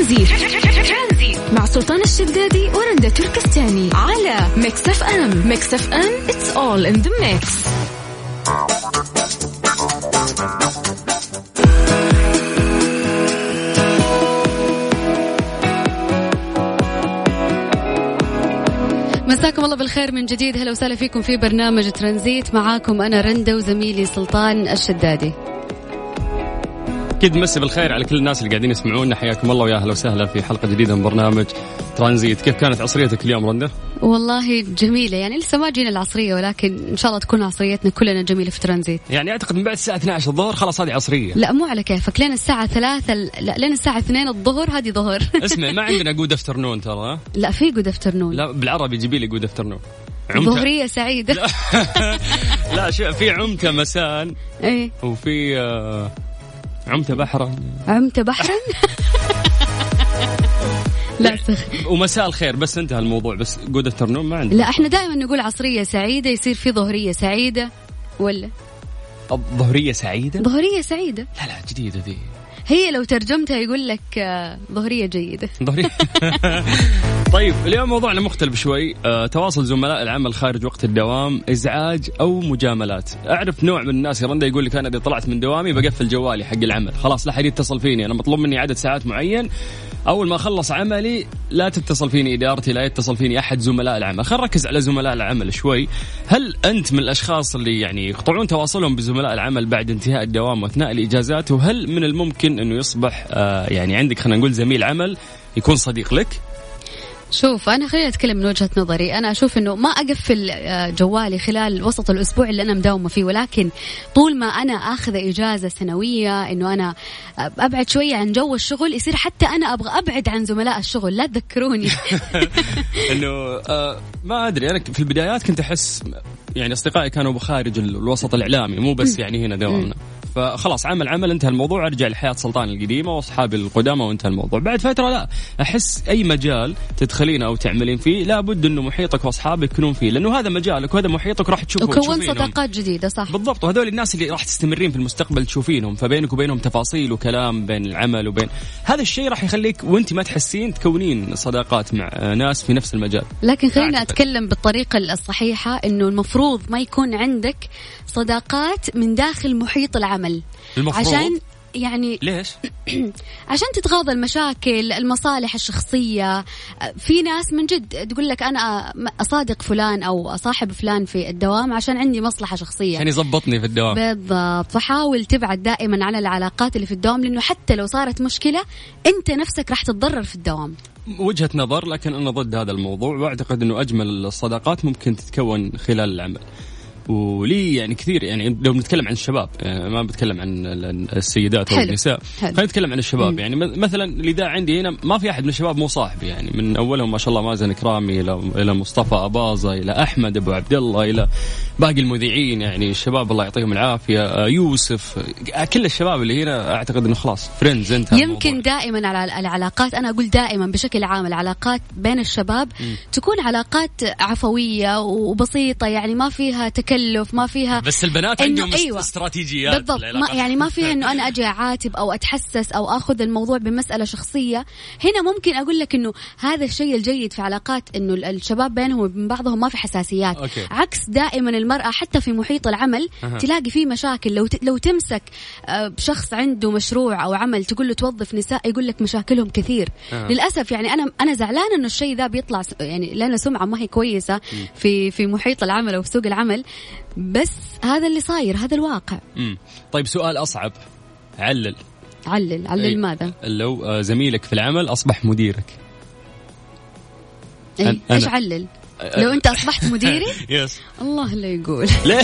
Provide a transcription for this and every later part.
ترانزيت. مع سلطان الشدادي ورندا تركستاني على ميكس اف ام. ميكس اف ام it's all in the mix. مساكم الله بالخير من جديد. هلا وسهلا فيكم في برنامج ترانزيت. معاكم أنا رندا وزميلي سلطان الشدادي. أكيد مسي بالخير على كل الناس اللي قاعدين يسمعونا. حياكم الله ويا أهلا وسهلا في حلقة جديدة من برنامج ترانزيت. كيف كانت عصريتك اليوم رنده والله جميلة. يعني لسه ما جينا العصرية ولكن إن شاء الله تكون عصريتنا كلنا جميلة في ترانزيت. يعني أعتقد من بعد الساعة 12 الظهر خلاص هذه عصرية. لا مو على كيفك. لين الساعة ثلاثة لا لين الساعة اثنين الظهر هذه ظهر. اسمع ما عندنا good afternoon ترى؟ لا في good afternoon لا بالعربي جيبي لي good afternoon ظهرية سعيدة. لا شو في عمته مساء. إيه. وفي آه، عمته بحرا. عمت بحرا؟ لا سخ ومساء الخير بس انتهى الموضوع بس good afternoon ما عندنا لا إحنا دائما نقول عصرية سعيدة يصير في ظهرية سعيدة ولا؟ الظهريه سعيدة؟ ظهرية سعيدة. لا لا جديدة ذي هي لو ترجمتها يقول لك آه، ظهرية جيدة. ظهرية. طيب اليوم موضوعنا مختلف شوي. آه، تواصل زملاء العمل خارج وقت الدوام إزعاج أو مجاملات. أعرف نوع من الناس يا رندا يقول لك أنا إذا طلعت من دوامي بقفل جوالي حق العمل. خلاص لا حد يتصل فيني. أنا مطلوب مني عدد ساعات معين. أول ما أخلص عملي لا تتصل فيني إدارتي لا يتصل فيني أحد زملاء العمل. خلينا نركز على زملاء العمل شوي. هل أنت من الأشخاص اللي يعني يقطعون تواصلهم بزملاء العمل بعد انتهاء الدوام وأثناء الإجازات؟ وهل من الممكن إنه يصبح آه، يعني عندك خلينا نقول زميل عمل يكون صديق لك؟ شوف أنا خليني أتكلم من وجهة نظري. أنا أشوف إنه ما أقفل آه، جوالي خلال وسط الأسبوع اللي أنا مداومة فيه ولكن طول ما أنا آخذ إجازة سنوية إنه أنا أبعد شوية عن جو الشغل يصير حتى أنا أبغى أبعد عن زملاء الشغل. لا تذكروني. إنه آه ما أدري. أنا في البدايات كنت أحس يعني أصدقائي كانوا بخارج ال- الوسط الإعلامي مو بس يعني هنا دوامنا فخلاص عمل عمل انتهى الموضوع ارجع لحياة سلطان القديمة واصحابي القدامى وانتهى الموضوع بعد فترة لا أحس أي مجال تدخلين أو تعملين فيه لابد إنه محيطك وأصحابك يكونون فيه لأنه هذا مجالك وهذا محيطك راح تشوفه وكون. صداقات جديدة صح بالضبط وهذول الناس اللي راح تستمرين في المستقبل تشوفينهم فبينك وبينهم تفاصيل وكلام بين العمل وبين هذا الشيء راح يخليك وأنت ما تحسين تكونين صداقات مع ناس في نفس المجال لكن خلينا. أتكلم بالطريقة الصحيحة إنه المفروض ما يكون عندك صداقات من داخل محيط العمل المفروض؟ عشان يعني ليش؟ عشان تتغاضى المشاكل المصالح الشخصية. في ناس من جد تقول لك أنا أصادق فلان أو أصاحب فلان في الدوام عشان عندي مصلحة شخصية. عشان يظبطني في الدوام. بالضبط. فحاول تبعد دائما عن العلاقات اللي في الدوام لأنه حتى لو صارت مشكلة أنت نفسك راح تتضرر في الدوام. وجهة نظر لكن أنا ضد هذا الموضوع وأعتقد أنه أجمل الصداقات ممكن تتكون خلال العمل. ولي يعني كثير يعني لو بنتكلم عن الشباب يعني ما بتكلم عن ال- السيدات أو حلو. النساء. خلينا نتكلم عن الشباب. يعني م- مثلا الاذاعه عندي هنا ما في أحد من الشباب مو صاحبي يعني من أولهم ما شاء الله مازن كرامي إلى إلى مصطفى أباظة إلى أحمد أبو عبد الله إلى باقي المذيعين يعني الشباب الله يعطيهم العافية آه، يوسف آه، كل الشباب اللي هنا أعتقد إنه خلاص friends انت يمكن دائما على العلاقات أنا أقول دائما بشكل عام العلاقات بين الشباب تكون علاقات عفوية وبسيطة يعني ما فيها تكلف ما فيها بس البنات عندهم أيوة. استراتيجيات بالضبط ما. يعني ما فيها إنه أنا أجي أعاتب أو أتحسس أو آخذ الموضوع بمسألة شخصية هنا ممكن أقول لك إنه هذا الشيء الجيد في علاقات إنه ال- الشباب بينهم وبين بعضهم ما في حساسيات okay. عكس دائما المرأة حتى في محيط العمل أها. تلاقي فيه مشاكل لو لو تمسك آه، شخص عنده مشروع أو عمل تقول له توظف نساء يقول لك مشاكلهم كثير أها. للأسف يعني أنا أنا زعلانة إنه الشيء ذا بيطلع يعني لنا سمعه ما هي كويسة في في محيط العمل أو في سوق العمل بس هذا اللي صاير هذا الواقع. مم. طيب سؤال أصعب. علل. علل. علل أي. ماذا؟ لو آه، زميلك في العمل أصبح مديرك. أنا- إيش علل؟ لو أنت أصبحت مديري؟ يس الله لا يقول. ليه؟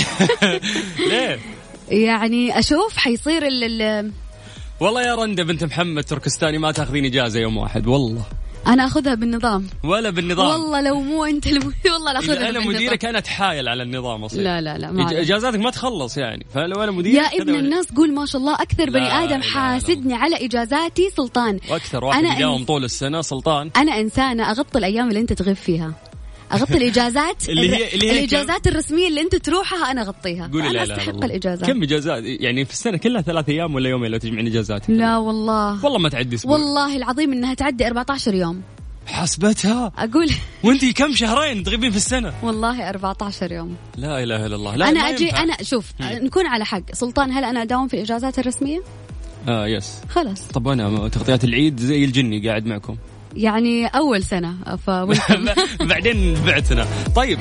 ليه؟ يعني أشوف حيصير ال ال والله يا رنده بنت محمد تركستاني ما تاخذين إجازة يوم واحد والله. أنا أخذها بالنظام. ولا بالنظام. والله لو مو أنت المدير والله لا أخذها أنا بالنظام. مديرك أنا اتحايل على النظام اصير لا لا لا ما. إجازاتك ما تخلص يعني. فلو أنا مدير يا ابن الناس قول ما شاء الله أكثر بني آدم حاسدني على إجازاتي سلطان. وأكثر واحد أنا يداوم إن- طول السنة سلطان. أنا إنسانة أغطي الأيام اللي أنت تغيب فيها. أغطي الإجازات؟ اللي هي- اللي هي الإجازات الرسمية اللي انت تروحها أنا أغطيها. قولي لا لا أستحق الله. الإجازات. كم إجازات؟ يعني في السنة كلها ثلاث أيام ولا يومين لو تجمعين إجازات؟ لا والله. والله ما تعدي أسبوع. والله العظيم إنها تعدي 14 يوم. حسبتها؟ أقول وأنت كم شهرين تغيبين في السنة؟ والله 14 يوم. لا إله إلا الله. لا أنا أجي ينفع. أنا شوف نكون على حق. سلطان هل أنا أداوم في الإجازات الرسمية؟ آه يس خلاص. طب أنا تغطيات العيد زي الجني قاعد معكم. يعني أول سنة ف بعدين بعتنا طيب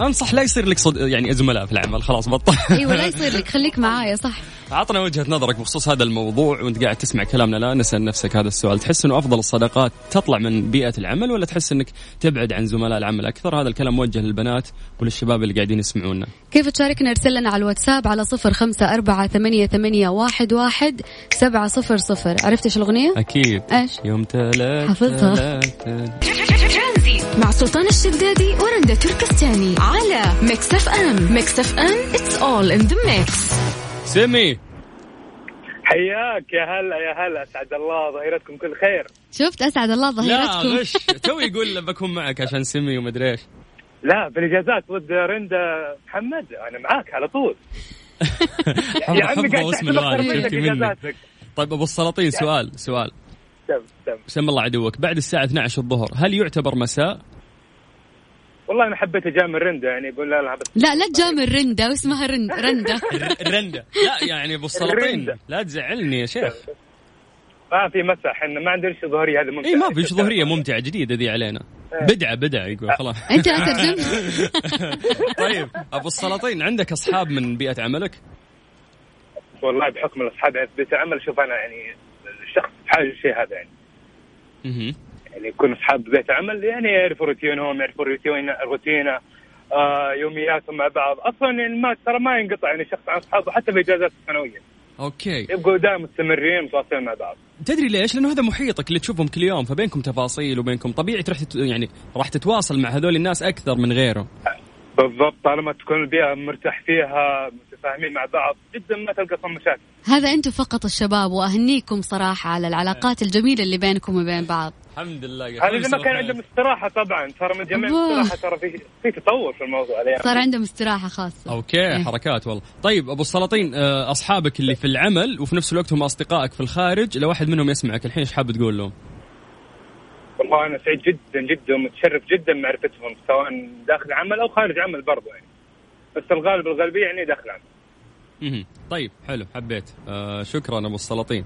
أنصح لا يصير لك صد... يعني زملاء في العمل خلاص بطل. إيوه لا يصير لك خليك معايا صح. عطنا وجهة نظرك بخصوص هذا الموضوع وانت قاعد تسمع كلامنا. لا نسأل نفسك هذا السؤال. تحس إنه أفضل الصداقات تطلع من بيئة العمل ولا تحس إنك تبعد عن زملاء العمل؟ أكثر هذا الكلام موجه للبنات وللشباب اللي قاعدين يسمعونا. كيف تشاركنا؟ ارسل لنا على الواتساب على صفر خمسة أربعة ثمانية, ثمانية واحد, واحد سبعة صفر صفر. عرفت إيش الأغنية؟ أكيد. إيش؟ يوم ثلاث حافظها. ترانزيت مع سلطان الشدادي ورندا تركستاني على ميكس أف أم. ميكس أف أم اتس اول ان ذا ميكس سمي. حياك يا هلا يا هلا أسعد الله ظهيرتكم كل خير. شفت؟ أسعد الله لا ظهيرتكم. غش. تو يقول بكون معك عشان سمي ومدري إيش. لا في الاجازات with رندا محمد أنا معاك على طول. يا عمي قاعد واسم الوالد منك شفتي مني طيب أبو السلاطين سؤال سؤال. تم تم سم الله عدوك. بعد الساعة 12 الظهر هل يعتبر مساء؟ والله أنا حبيت اجامل رندا يعني يقول لا لا بس لا لا تجامل رندا واسمها رن رندا. الرندة لا يعني أبو السلاطين. لا تزعلني يا شيخ. ما في مسح إحنا ما عندنا شيء ظهريه هذا ممتع إي ما في ظهرية ممتعة جديدة ذي علينا. بدعة بدعة يقول خلاص. أنت لا ترجم طيب أبو السلاطين عندك أصحاب من بيئة عملك؟ والله بحكم الأصحاب يعني في بيت العمل شوف أنا يعني الشخص بحاجه الشيء هذا يعني. مهم. يعني يكون أصحاب بيت عمل يعني يعرفوا روتينهم يعرفوا روتين روتينه آه يومياتهم مع بعض. أصلا يعني ما ترى ما ينقطع يعني شخص عن أصحابه حتى في الاجازات السنوية. أوكي. يبقوا دائما مستمرين متواصلين مع بعض. تدري ليش؟ لأنه هذا محيطك اللي تشوفهم كل يوم فبينكم تفاصيل وبينكم طبيعي تروح تت... يعني راح تتواصل مع هذول الناس أكثر من غيره. بالضبط طالما تكون البيئة مرتاح فيها متفاهمين مع بعض جدا ما تلقى أصلا مشاكل. هذا أنتم فقط الشباب وأهنيكم صراحة على العلاقات الجميلة اللي بينكم وبين بعض. الحمد لله هذا اذا ما كان عندهم استراحة طبعا. ترى من جميع أبوه. الاستراحه ترى في في تطور في الموضوع. صار عندهم استراحة خاصة. أوكي إيه. حركات والله. طيب أبو السلاطين آه، أصحابك اللي في العمل وفي نفس الوقت هم أصدقائك في الخارج لو واحد منهم يسمعك الحين إيش حاب تقول لهم؟ والله أنا سعيد جدا جدا ومتشرف جدا بمعرفتهم سواء داخل عمل أو خارج عمل برضه يعني. بس الغالب الغالبية يعني داخل عمل. طيب حلو حبيت. آه شكرا أبو السلاطين.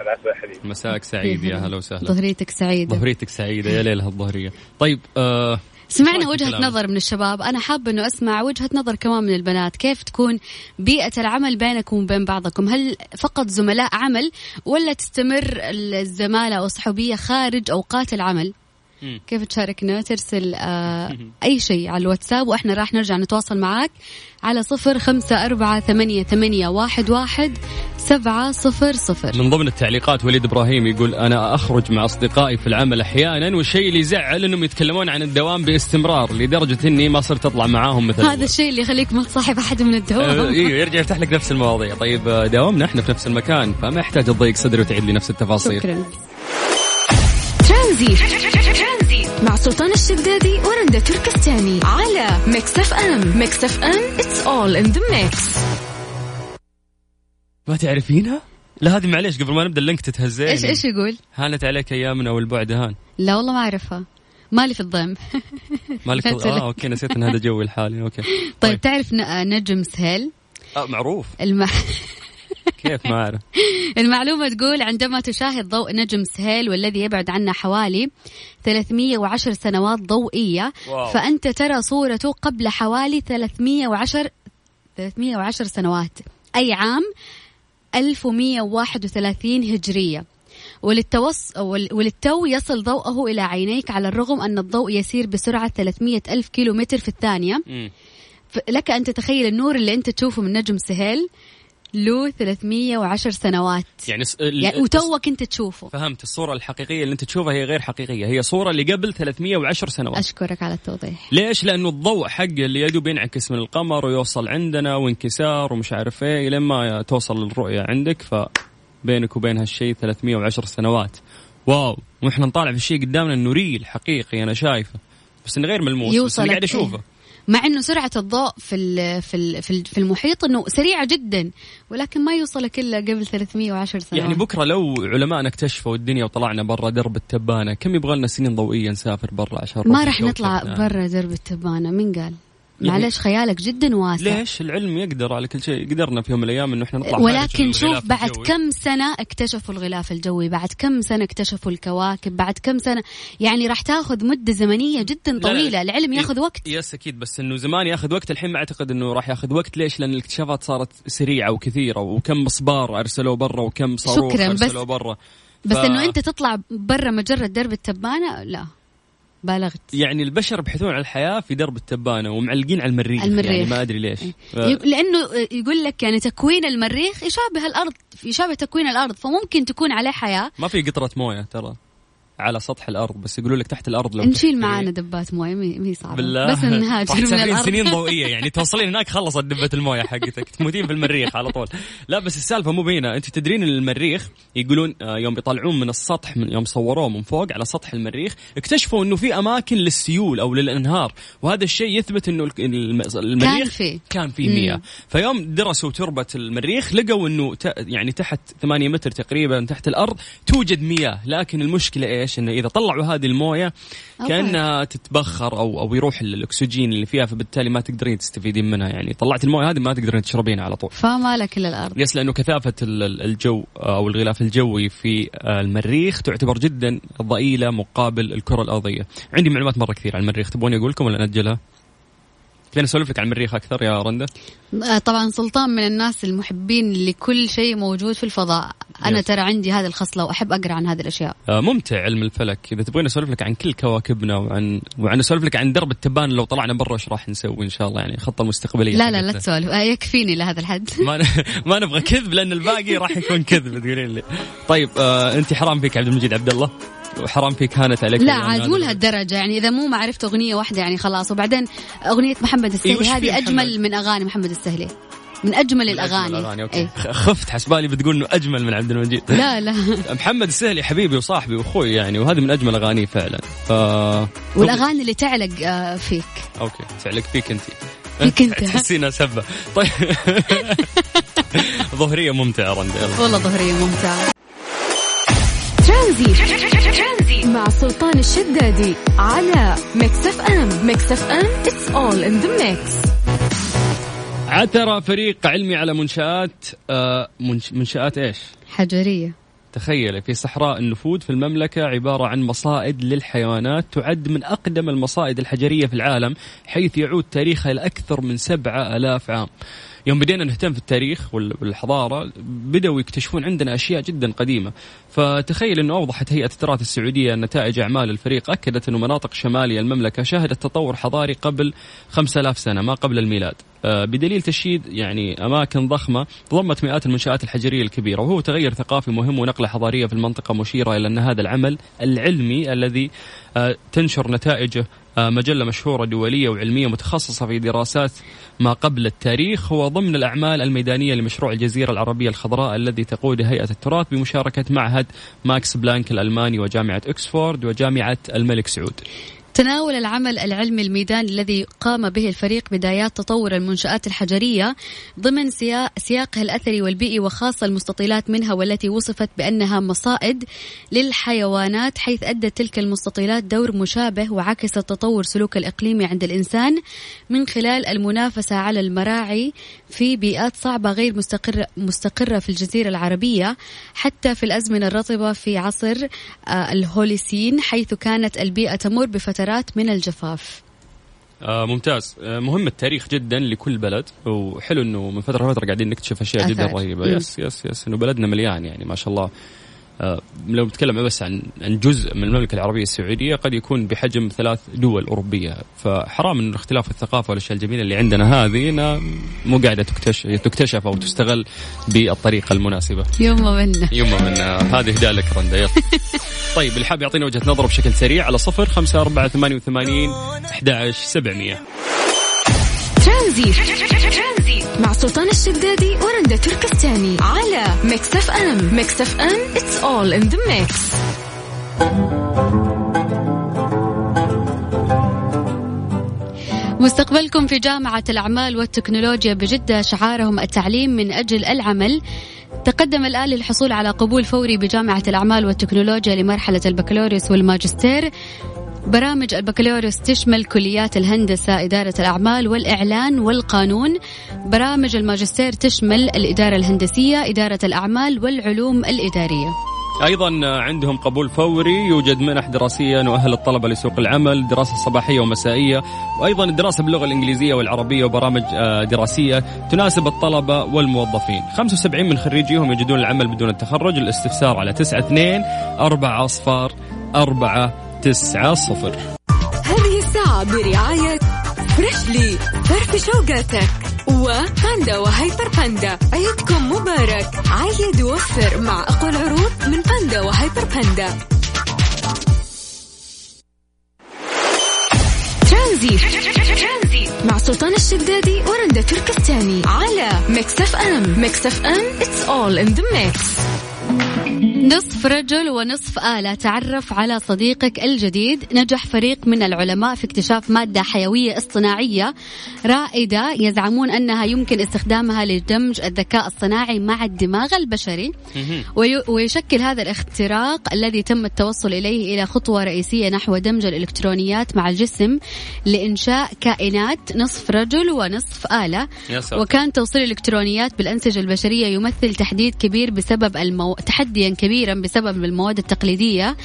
العفو يا حبيبي مساك سعيد يا هلا وسهلا. ظهريتك سعيدة. ظهريتك سعيدة يا ليل هالظهريه طيب آه سمعنا وجهة بالكلام؟ نظر من الشباب. أنا حابة أنه أسمع وجهة نظر كمان من البنات. كيف تكون بيئة العمل بينكم وبين بعضكم؟ هل فقط زملاء عمل ولا تستمر الزمالة أو الصحوبية خارج أوقات العمل؟ مم. كيف تشاركنا؟ ترسل آه أي شيء على الواتساب وإحنا راح نرجع نتواصل معاك على صفر خمسة أربعة ثمانية, ثمانية واحد, واحد سبعة صفر صفر. من ضمن التعليقات وليد إبراهيم يقول أنا أخرج مع أصدقائي في العمل أحيانا والشيء اللي يزعل إنهم يتكلمون عن الدوام باستمرار لدرجة إني ما صرت أطلع معاهم مثل هذا الشيء اللي يخليك ما تصاحب أحد من الدوام. أيوه يرجع يفتح لك نفس المواضيع. طيب آه، داومنا إحنا في نفس المكان فما يحتاج تضيق صدري وتعيد لي نفس التفاصيل. شكرا. ترانزيت مع سلطان الشدادي ورندا تركستاني. على ميكس اف ام. ميكس اف ام it's all in the mix ما تعرفينها؟ لا هذه معليش قبل ما نبدأ ال link تتهزين إيش إيش يقول؟ هانت عليك أيامنا والبعد هان. لا والله ما أعرفها. مالي في الضم. مالك قلت آه لك. okay نسيت إن هذا جوي الحالي okay. طيب. تعرف ن- نجم سهيل؟ آه معروف. الم... كيف ما اعرف المعلومة تقول عندما تشاهد ضوء نجم سهيل والذي يبعد عنا حوالي 310 سنوات ضوئية wow. فأنت ترى صورته قبل حوالي 310 310 سنوات أي عام 1131 هجرية وللتوص وللتو يصل ضوءه إلى عينيك على الرغم أن الضوء يسير بسرعة 300 ألف كيلومتر في الثانية. ف- لك أن تتخيل النور اللي أنت تشوفه من نجم سهيل له 310 سنوات. يعني, س... يعني وتوك أنت تشوفه. فهمت. الصورة الحقيقية اللي انت تشوفها هي غير حقيقية. هي صورة اللي قبل 310 سنوات. أشكرك على التوضيح. ليش؟ لأنه الضوء حقه اللي يدوب ينعكس من القمر ويوصل عندنا وانكسار ومش عارف إيه لين ما توصل الرؤية عندك. فبينك وبين هالشيء 310 سنوات. واو. وإحنا نطالع في الشيء قدامنا إنه ريل حقيقي أنا شايفه. بس إنه غير ملموس. بس أنا قاعد أشوفه. إيه. مع إنه سرعة الضوء في في في المحيط إنه سريعة جدا ولكن ما يوصلك إلا قبل 310 سنة. يعني بكرة لو علماءنا اكتشفوا الدنيا وطلعنا برا درب التبانة كم يبغى لنا سنين ضوئية نسافر برا عشان ما راح نطلع برا درب التبانة مين قال؟ معلش خيالك جدا واسع. ليش؟ العلم يقدر على كل شيء. قدرنا في يوم من الأيام إنه إحنا نطلع ولكن شوف بعد الجوي. كم سنة اكتشفوا الغلاف الجوي؟ بعد كم سنة اكتشفوا الكواكب؟ بعد كم سنة؟ يعني راح تاخذ مدة زمنية جدا طويله لا العلم ياخذ وقت. يس أكيد بس إنه زمان ياخذ وقت. الحين ما أعتقد إنه راح ياخذ وقت. ليش؟ لأن الاكتشافات صارت سريعة وكثيرة. وكم مصبار أرسلوه برا وكم صاروخ أرسلوه برا. ف... بس إنه أنت تطلع برا مجره درب التبانة؟ لا. بالغت. يعني البشر يبحثون عن الحياة في درب التبانة ومعلقين على المريخ, المريخ. يعني ما أدري ليش. ف... لأنه يقول لك يعني تكوين المريخ يشابه الأرض يشابه تكوين الأرض فممكن تكون عليه حياة. ما في قطرة موية ترى. على سطح الأرض بس يقولوا لك تحت الأرض لو نشيل معانا دبات موية مي صعبة. بالله. بس نهاجر من الأرض. سنين ضوئية يعني توصلين هناك خلصت دبة الموية حقتك. تموتين في المريخ على طول. لا بس السالفة مو بينا أنت تدرين ان المريخ يقولون آه، يوم بيطلعون من السطح من يوم صوروه من فوق على سطح المريخ اكتشفوا إنه في أماكن للسيول أو للأنهار. وهذا الشيء يثبت إنه المريخ كان فيه. كان فيه مياه. فيوم درسوا تربة المريخ لقوا إنه يعني تحت 8 متر تقريبا تحت الأرض توجد مياه. لكن المشكلة إيش؟ إنه إذا طلعوا هذه الموية كأنها تتبخر أو أو يروح الأكسجين اللي فيها فبالتالي ما تقدرين تستفيدين منها يعني. طلعت الموية هذه ما تقدرين تشربينها على طول. فما لك إلا الأرض. يس لأنه كثافة الجو أو الغلاف الجوي في المريخ تعتبر جدا ضئيلة مقابل الكرة الأرضية. عندي معلومات مرة كثير عن المريخ تبوني أقول لكم ولا نأجلها؟ خلينا نسولف لك عن المريخ أكثر يا رندا. آه، طبعا سلطان من الناس المحبين لكل شيء موجود في الفضاء. أنا. ترى عندي هذه الخصلة وأحب أقرأ عن هذه الأشياء. آه ممتع علم الفلك. إذا تبغين اسولف لك عن كل كواكبنا وعن وعن اسولف لك عن درب التبان لو طلعنا برا إيش راح نسوي إن شاء الله؟ يعني الخطه المستقبليه لا لا لا تسولف. آه يكفيني لهذا الحد. ما ما نبغى كذب لأن الباقي راح يكون كذب تقولين لي. طيب آه أنت حرام فيك عبد المجيد عبد الله وحرام فيك هانت عليك لا عاد مو لهالدرجة. يعني إذا مو ما عرفت أغنية واحدة يعني خلاص. وبعدين أغنية محمد السهلي هذه أجمل من أغاني محمد السهلي. من أجمل الأغاني, الأغاني. okay. إيه؟ خفت حسبالي بتقول إنه أجمل من عبد المجيد. لا لا. محمد السهلي حبيبي وصاحبي وأخوي يعني وهذه من أجمل أغانيه فعلا. ف... والأغاني اللي تعلق آه، فيك. okay تعلق فيك انت. فيك أنت. تحسينها سبه طيب. ظهرية ممتعة رندا والله ظهرية ممتعة. ترانزيت. مع سلطان الشدادي على ميكس أف أم. ميكس أف أم it's all in the mix عثر فريق علمي على منشآت آه منشآت إيش؟ حجرية. تخيلي في صحراء النفود في المملكة عبارة عن مصائد للحيوانات تعد من أقدم المصائد الحجرية في العالم حيث يعود تاريخها إلى أكثر من سبعة ألاف عام. يوم بدينا نهتم في التاريخ والحضارة بدأوا يكتشفون عندنا أشياء جدا قديمة. فتخيل إنه أوضحت هيئة التراث السعودية نتائج أعمال الفريق أكدت إنه مناطق شمالية المملكة شهدت تطور حضاري قبل 5000 سنة ما قبل الميلاد. بدليل تشييد يعني أماكن ضخمة ضمت مئات المنشآت الحجرية الكبيرة وهو تغير ثقافي مهم ونقلة حضارية في المنطقة مشيرة إلى أن هذا العمل العلمي الذي آه، تنشر نتائجه آه، مجلة مشهورة دولية وعلمية متخصصة في دراسات ما قبل التاريخ هو ضمن الأعمال الميدانية لمشروع الجزيرة العربية الخضراء الذي تقود هيئة التراث بمشاركة معهد ماكس بلانك الألماني وجامعة أكسفورد وجامعة الملك سعود. تناول العمل العلمي الميداني الذي قام به الفريق بدايات تطور المنشآت الحجرية ضمن سياقها الأثري والبيئي وخاصة المستطيلات منها والتي وصفت بأنها مصائد للحيوانات حيث أدت تلك المستطيلات دور مشابه وعكست تطور سلوك الإقليمي عند الإنسان من خلال المنافسة على المراعي في بيئات صعبة غير مستقرة, مستقرة في الجزيرة العربية حتى في الأزمنة الرطبة في عصر آه، الهوليسين حيث كانت البيئة تمر بفترات فترات من الجفاف. آه ممتاز. آه مهم التاريخ جدا لكل بلد وحلو إنه من فترة لفترة قاعدين نكتشف أشياء جدا رهيبة. yes yes yes. إنه بلدنا مليان يعني ما شاء الله. لو نتكلم بس عن عن جزء من المملكة العربية السعودية قد يكون بحجم ثلاث دول أوروبية. فحرام انه اختلاف الثقافة والأشياء الجميلة اللي عندنا هذه مو قاعدة تكتشف تكتشف أو تستغل بالطريقة المناسبة. يوم منا. يوم منا. هذه هداء لك رندا. يلا. طيب اللي حاب يعطينا وجهة نظره بشكل سريع على صفر خمسة أربعة ثمانية وثمانين أحد سبعمية. ترانزي مع سلطان الشدادي تركستاني على ميكس اف ام ميكس اف ام it's all in the mix. مستقبلكم في جامعة الأعمال والتكنولوجيا بجدة. شعارهم التعليم من أجل العمل. تقدم الآن للحصول على قبول فوري بجامعة الأعمال والتكنولوجيا لمرحلة البكالوريوس والماجستير. برامج البكالوريوس تشمل كليات الهندسة إدارة الأعمال والإعلان والقانون. برامج الماجستير تشمل الإدارة الهندسية إدارة الأعمال والعلوم الإدارية. أيضا عندهم قبول فوري يوجد منح دراسية نؤهل الطلبة لسوق العمل دراسة صباحية ومسائية وأيضا الدراسة باللغة الإنجليزية والعربية وبرامج آه، دراسية تناسب الطلبة والموظفين. 75 من خريجيهم يجدون العمل بدون التخرج الاستفسار على 92 4 اصفار 4 9 0 هذه الساعة برعاية فريشلي فرفش اوقاتك وباندا وهيبر باندا. عيدكم مبارك. عيد ووفر مع أقوى العروض من باندا وهيبر باندا. ترانزيت. مع سلطان الشدادي ورندا تركستاني. على ميكس أف أم. ميكس أف أم it's all in the mix. نصف رجل ونصف آلة. تعرف على صديقك الجديد. نجح فريق من العلماء في اكتشاف مادة حيوية اصطناعية رائدة. يزعمون أنها يمكن استخدامها لدمج الذكاء الصناعي مع الدماغ البشري. ويشكل هذا الاختراق الذي تم التوصل إليه إلى خطوة رئيسية نحو دمج الإلكترونيات مع الجسم لإنشاء كائنات نصف رجل ونصف آلة. وكان توصيل الإلكترونيات بالأنسجة البشرية يمثل تحديد كبير بسبب المو... تحديا كبيرا بسبب المواد التقليدية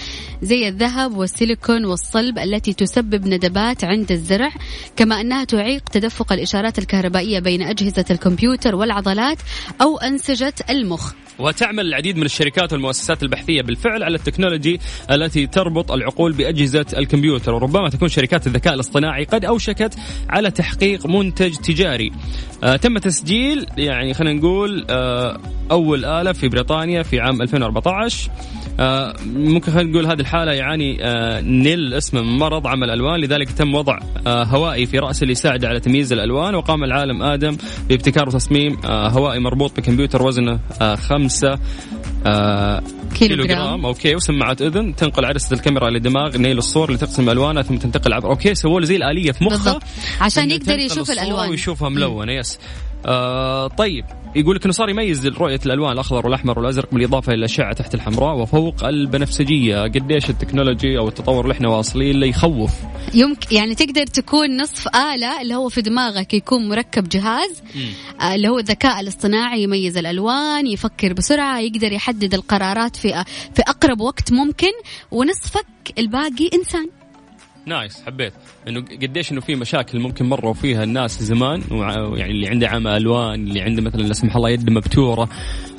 زي الذهب والسيليكون والصلب التي تسبب ندبات عند الزرع كما أنها تعيق تدفق الإشارات الكهربائية بين أجهزة الكمبيوتر والعضلات أو أنسجة المخ. وتعمل العديد من الشركات والمؤسسات البحثية بالفعل على التكنولوجي التي تربط العقول بأجهزة الكمبيوتر. وربما تكون شركات الذكاء الاصطناعي قد أوشكت على تحقيق منتج تجاري. آه تم تسجيل يعني خلينا نقول آه أول آلة في بريطانيا في عام 2014 آه ممكن خلينا نقول هذه الحالة يعاني آه نيل اسمه من مرض عمل ألوان لذلك تم وضع آه هوائي في رأسه ليساعد على تمييز الألوان وقام العالم آدم بابتكار وتصميم هوائي مربوط بكمبيوتر وزنه خمسة كيلو جرام okay وسماعات أذن تنقل عدسة الكاميرا لدماغ نيل الصور لتقسم الوانها ثم تنتقل عبر. okay سووا له زي الآلية في مخه. عشان يقدر يشوف الألوان. ويشوفها ملونه yes. آه طيب يقول لك إنه صار يميز رؤية الألوان الأخضر والأحمر والأزرق بالإضافة إلى الاشعه تحت الحمراء وفوق البنفسجية. قديش ال technology أو التطور اللي إحنا واصلين له يخوف. يمكن يعني تقدر تكون نصف آلة اللي هو في دماغك يكون مركب جهاز آه اللي هو الذكاء الاصطناعي يميز الألوان يفكر بسرعة يقدر يحدد القرارات في في أقرب وقت ممكن ونصفك الباقي إنسان. نايس حبيت. إنه قديش إنه في مشاكل ممكن مروا فيها الناس زمان يعني اللي عنده عمى ألوان اللي عنده مثلا لا سمح الله يد مبتورة.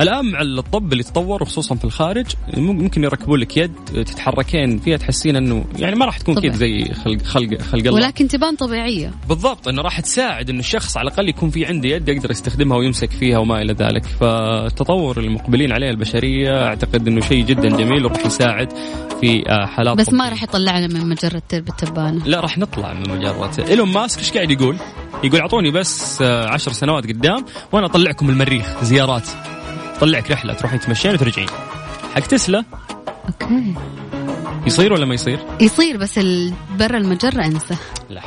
الآن مع الطب اللي تطور خصوصا في الخارج ممكن يركبوا لك يد تتحركين فيها تحسين إنه يعني ما راح تكون كذا زي خلق خلق خلق الله. ولكن تبان طبيعية. بالضبط إنه راح تساعد إنه الشخص على الأقل يكون في عنده يد يقدر يستخدمها ويمسك فيها وما إلى ذلك. فالتطور المقبلين عليه البشرية أعتقد إنه شيء جدا جميل وراح يساعد في آه، حالات بس ما راح يطلعنا من مجرة التبانة. لا راح نطلع. من مجره إيلون ماسك إيش قاعد يقول؟ يقول أعطوني بس آه، عشر سنوات قدام وأنا أطلعكم المريخ زيارات. طلعك رحلة تروحين تمشين وترجعين. حق تسلا؟ okay. يصير ولا ما يصير؟ يصير بس برا المجرة أنسى. لا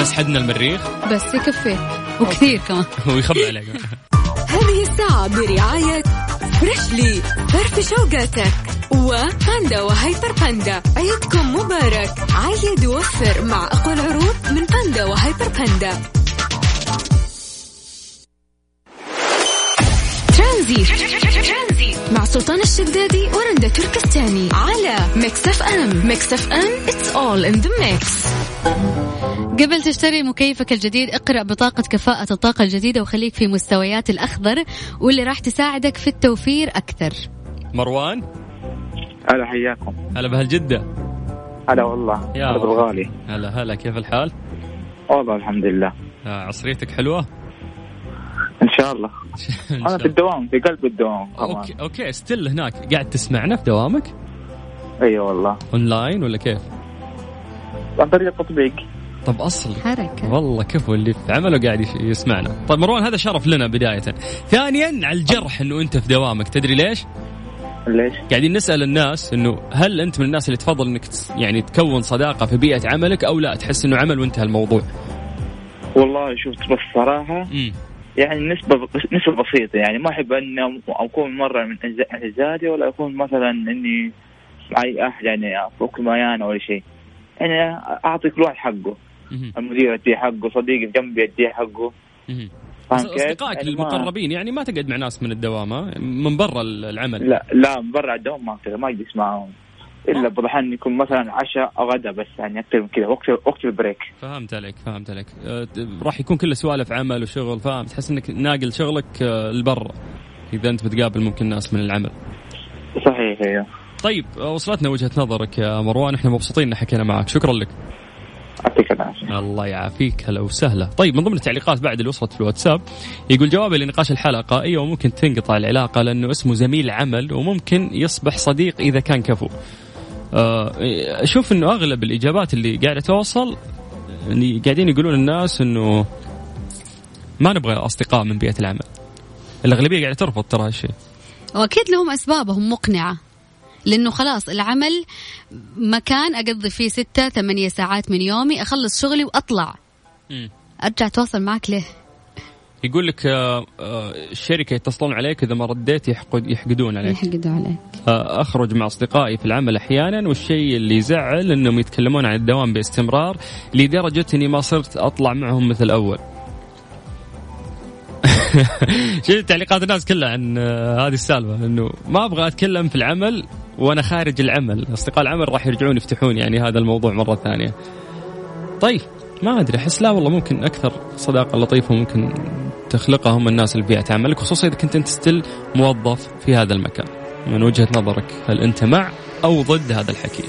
بس حدنا المريخ. بس يكفي. وكثير كمان. ويخبي عليك. هذه الساعة برعاية فريشلي فرفش اوقاتك وباندا وهيبر باندا. عيدكم مبارك. عيد ووفر مع أقوى العروض من باندا وهيبر باندا. ترانزيت. مع سلطان الشدادي ورندا تركستاني. على ميكس اف ام. ميكس اف ام it's all in the mix. قبل تشتري مكيفك الجديد اقرأ بطاقة كفاءة الطاقة الجديدة وخليك في مستويات الأخضر واللي راح تساعدك في التوفير أكثر. مروان؟ هلا حياكم. هلا بهالجدة هلا والله يا هلا بالغالي هلا هلا كيف الحال؟ والله الحمد لله. آه عصريتك حلوة؟ إن شاء الله. أنا في الدوام في قلب الدوام. okay okay still هناك. قاعد تسمعنا في دوامك؟ اي أيوة والله. اونلاين ولا كيف؟ عن طريق التطبيق. طب اصلي حركة. والله كفو اللي في عمله قاعد يسمعنا. طيب مروان هذا شرف لنا بداية. ثانيا على الجرح إنه أنت في دوامك تدري ليش؟ ليش؟ قاعدين نسأل الناس إنه هل أنت من الناس اللي تفضل إنك يعني تكون صداقة في بيئة عملك أو لا؟ تحس إنه عمل وانتهى الموضوع؟ والله شفت بس صراحة امم يعني نسبة نسبة بسيطة. يعني ما أحب أن أكون مرة من اعتزالي ولا أكون مثلا إني معي أحد يعني فوق ميان ولا شيء. يعني أعطي كل واحد حقه. المدير أديه حقه صديقي جنبي أديه حقه. أصدقائك يعني ما- المقربين يعني ما تقعد مع ناس من الدوام؟ من برا ال- العمل. لا لا من برا الدوام ما أقدر ما أجلس معاهم إلا بضحن يكون مثلا عشاء أو غدا بس يعني أكثر من كذا وقت وقت البريك. فهمت عليك فهمت عليك. أه، راح يكون كله سوالف عمل وشغل فاهم؟ تحس إنك ناقل شغلك أه، لبرا إذا أنت بتقابل ممكن ناس من العمل. صحيح أيوه. طيب وصلتنا وجهة نظرك يا مروان إحنا مبسوطين إن حكينا معك. شكرا لك. الله يعافيك. هلا وسهلا. طيب من ضمن التعليقات بعد اللي وصلت في الواتساب يقول جوابي لنقاش الحلقة أيوه ممكن تنقطع العلاقة لأنه اسمه زميل عمل وممكن يصبح صديق إذا كان كفو. آه، أشوف إنه أغلب الإجابات اللي قاعدة توصل يعني قاعدين يقولون الناس إنه ما نبغى أصدقاء من بيئة العمل. الأغلبية قاعدة ترفض ترى هالشيء. واكيد لهم أسبابهم مقنعة. لأنه خلاص العمل مكان أقضي فيه ستة ثمانية ساعات من يومي أخلص شغلي وأطلع مم. أرجع أتواصل معك ليه يقول لك آه، آه، الشركة يتصلون عليك إذا ما رديت يحقد يحقدون عليك يحقدوا عليك أخرج مع أصدقائي في العمل أحيانا والشيء اللي يزعل إنهم يتكلمون عن الدوام باستمرار لدرجة إني ما صرت أطلع معهم مثل أول. شفت تعليقات الناس كلها عن آه، هذه السالفة إنه ما أبغى أتكلم في العمل وأنا خارج العمل، أصدقاء العمل راح يرجعون يفتحون يعني هذا الموضوع مرة ثانية. طيب ما أدري أحس لا والله ممكن أكثر صداقة لطيفة ممكن تخلقها هم الناس اللي بيئة عملك خصوصا إذا كنت أنت ستيل موظف في هذا المكان. من وجهة نظرك هل أنت مع أو ضد هذا الحكي؟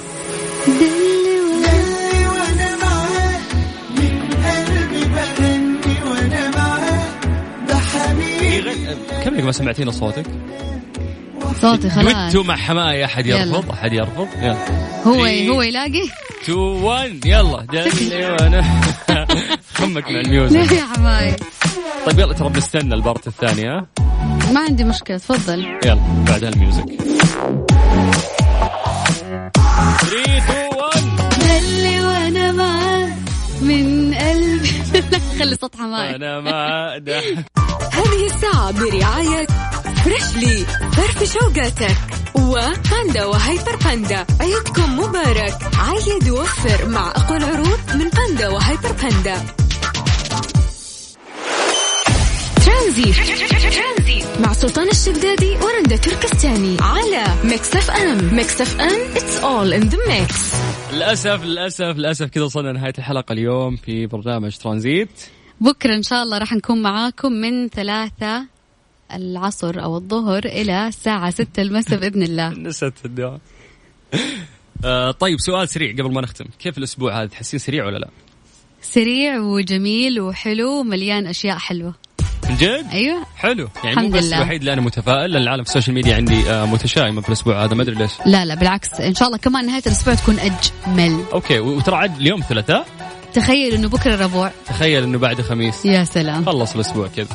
كم ما سمعتينا صوتك؟ صوتي خلاص. دويتو مع حماية أحد يلا. يرفض أحد يرفض؟ يلا. هو هو يلاقي؟ 2 1 يلا. جلي وأنا خمك مع الميوزك. يا حماي طيب يلا ترى بنستنى البارت الثانية ها؟ ما عندي مشكلة تفضل. يلا بعدها الميوزك. 3 2 1 دلي وأنا معاك من قلبي. خلي صوت حماي أنا ما أدح هذه الساعة برعاية فريشلي فرفش اوقاتك وباندا وهيبر باندا. عيدكم مبارك. عيد ووفر مع أقوى العروض من باندا وهيبر باندا. ترانزيت. مع سلطان الشدادي ورندا تركستاني. على ميكس أف أم. ميكس أف أم it's all in the mix للأسف للأسف للأسف كذا وصلنا نهاية الحلقة اليوم في برنامج ترانزيت. بكرة إن شاء الله راح نكون معاكم من ثلاثة العصر أو الظهر إلى الساعة ستة المساء بإذن الله. نسيت في الدوام آه طيب سؤال سريع قبل ما نختم. كيف الأسبوع هذا؟ تحسين سريع ولا لا؟ سريع وجميل وحلو ومليان أشياء حلوة. من جد؟ أيوه. حلو. يعني الحمد مو بس لله. الوحيد اللي أنا متفائل لأن العالم في ال social media عندي آه متشائمه في الأسبوع هذا. ما أدري ليش. لا لا بالعكس. إن شاء الله كمان نهاية الأسبوع تكون أجمل. okay وترى عاد اليوم ثلاثاء تخيل إنه بكرة ربوع. تخيل إنه بعد خميس. يا سلام. خلص الأسبوع كذا.